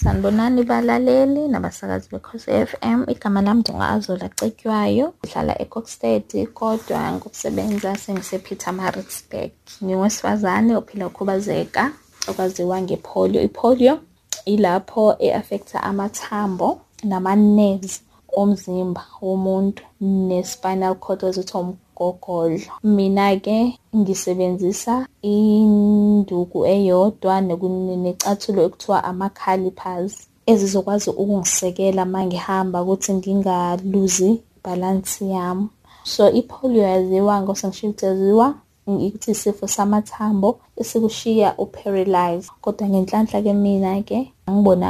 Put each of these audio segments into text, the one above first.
Sanibonani balaleli nabasakazi bekhosi FM. Igama lami ndingu-Azola Cetywayo, ngihlala eKokstad kodwa ngokusebenza sengise-Pietermaritzburg. Ngingowesifazane ophila ukhubazeka okwaziwa ngepolio. Ipolio ilapho e-affecta amathambo nama-nerves omzimba womuntu ne-spinal cord ezithiwa umgogodlo. Mina-ke ngisebenzisa induku eyodwa necathulo ekuthiwa ama-calipers ezizokwazi ukungisekela uma ngihamba ukuthi ngingaluzi ibhalansi yami. So ipolio yaziwa ngosengisho ukuthi yaziwa ukuthi isifo samathambo esikushiya u-paralyze kodwa ngenhlanhla-ke mina-ke angibona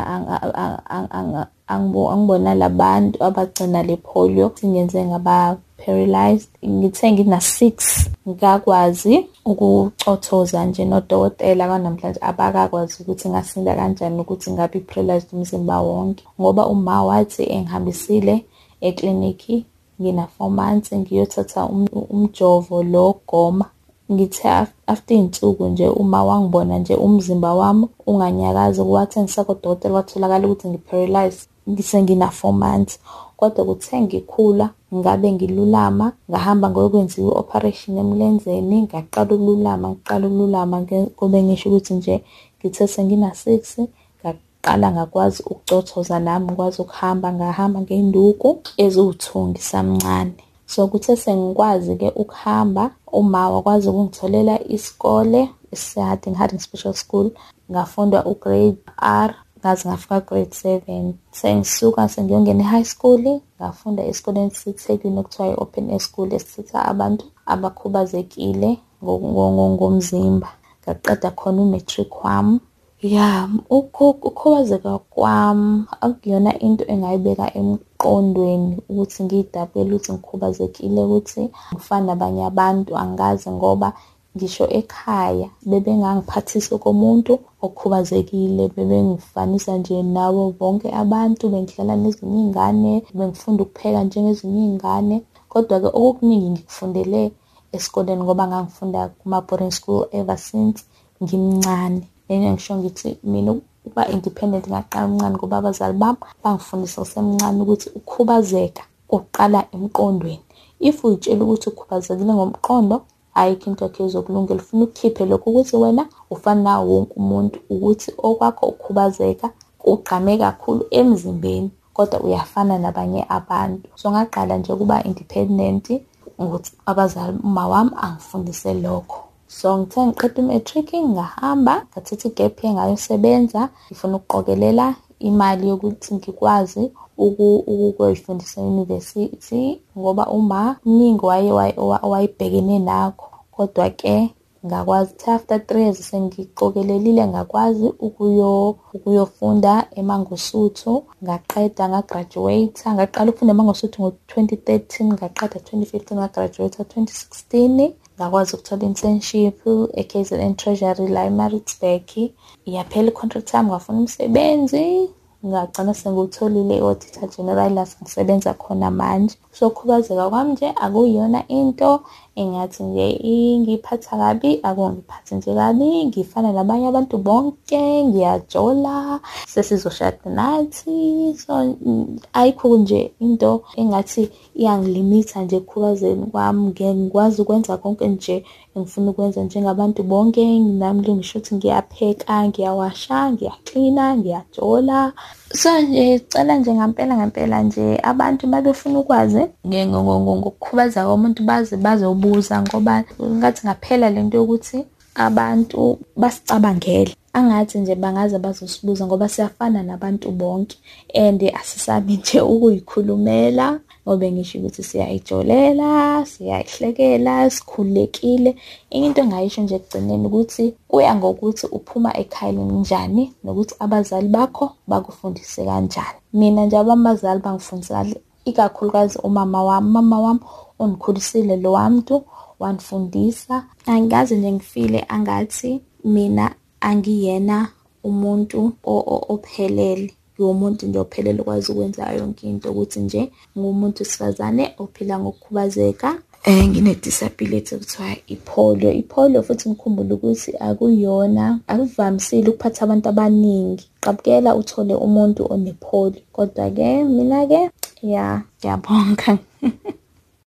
angibona labantu abagcina le polio singenze ngaba-paralyzed ngithe ngina-six ngakwazi ukucothoza nje nodokotela kwanamhlanje abakakwazi ukuthi ngasinda kanjani ukuthi ngabe i-paralyzed umzimba wonke. Ngoba uma wathi engihambisile eklinikhi ngina-four months ngiyothatha umjovo lo goma ngithe after iy'nsuku nje uma wangibona nje umzimba wami unganyakazi wathi ngisakodokotela kwatholakala ukuthi ngi-paralyze ngisengina-four months. Kodwa kuthe ngikhula ngabe ngilulama ngahamba ngokwenziwa i-operation emlenzeni ngaqala ukululama ngiqala ukululama kube ngisho ukuthi nje ngithe sengina-six ngaqala ngakwazi ukucothoza nami ngikwazi ukuhamba ngahamba ngey'nduku eziwu-two ngisamncane so kuthe sengikwazi-ke ukuhamba uma wakwazi ukungitholela isikole ese-Harding Harding Special School ngafunda u-grade R ngaze ngafika grade seven sengisuka sengiyongena e-high school ngafunda esikoleni siseThekwini okuthiwa i-open air school esithatha abantu abakhubazekile ngomzimba. Ngaqeda khona u-matric wami ya ukukhubazeka kwami akuyona into engayibeka emqondweni ukuthi ngiyidabukele ukuthi ngikhubazekile ukuthi ngifane nabanye abantu angazi ngoba ngisho ekhaya bebengangiphathisa komuntu okhubazekile bebengifanisa nje nawo bonke abantu bengidlala nezinye iy'ngane bengifunda ukupheka njengezinye iy'ngane. Kodwa-ke okukuningi ngikufundele esikoleni ngoba ngangifunda kuma-boarding school ever since ngimncane. And ngisho ngithi mina ukuba independent ngaqala umncane ngoba abazali bami bangifundisa ngisemncane ukuthi ukhubazeka kuqala emqondweni. If uy'tshela ukuthi ukhubazekile ngomqondo ayikho into yakho ezokulungela ufuna ukukhiphe lokho ukuthi wena ufana nawo wonke umuntu ukuthi okwakho ukhubazeka kugqame kakhulu emzimbeni kodwa uyafana nabanye abantu. So ngaqala nje ukuba independent ukuthi abazali uma wami angifundise lokho. So ngithe ngiqeda i-matric ngahamba ngathatha igap year ngayosebenza ngifuna ukuqokelela imali yokuthi ngikwazi ukuyifundisa e-university ngoba uma mningi wayebhekene nakho kodwa-ke ngakwazi ukuthi after three years sengiqokelelile ngakwazi ukuyofunda emangosuthu. Ngaqeda ngagraduate ngaqala ukufunda emangosuthu ngo-twenty thirteen ngaqeda twenty fifteen ngagraduate twenty sixteen. Ngakwazi ukuthola internship e-KZN Treasury la eMaritzburg yaphela i-contract yami ngafuna umsebenzi. Ngagcina sengiwutholile i-auditor general la sengisebenza khona manje. So ukukhubazeka kwami nje akuyiyona into engathi nje ingiphatha kabi akungiphathi nje kabi ngifana nabanye abantu bonke ngiyajola sesizoshada nathi. So ayikho nje into engathi iyangilimitha nje ekukhubazeni kwami ngikwazi ukwenza konke nje engifuna ukwenza njengabantu bonke. Nami ngisho ukuthi ngiyapheka ngiyawasha ngiyaklina ngiyajola. So nje cela nje ngampela ngampela nje abantu babefuna ukwazi ngokukhubazeka komuntu baze bazobuza ngoba ngathi ngaphela lento yokuthi abantu basicabangele. Angathi nje bangaze bazosibuza ngoba siyafana nabantu bonke and asisabi nje ukuyikhulumela ngobe ngisho ukuthi siyayijolela siyayihlekela sikhululekile. Into engayisho nje ekugcineni ukuthi kuya ngokuthi uphuma ekhayeni njani nokuthi abazali bakho bakufundise kanjani. Mina nje abazali bangifundisa ikakhulukazi umama wami. Umama wami ungikhulisile lo wamuntu wanifundisa angikaze nje ngifile angathi mina angiyena umuntu ophelele ngiwumuntu nje ophelele ukwazi ukwenza yonke into ukuthi nje ngumuntu wesifazane ophila ngokukhubazeka um ngine-disability kuthiwa ipolio. Ipolio futhi ngikhumbule ukuthi akuyona, akuvamisile ukuphatha abantu abaningi. Qabukela uthole umuntu onepolio. Kodwa-ke mina-ke ya ngiyabonga.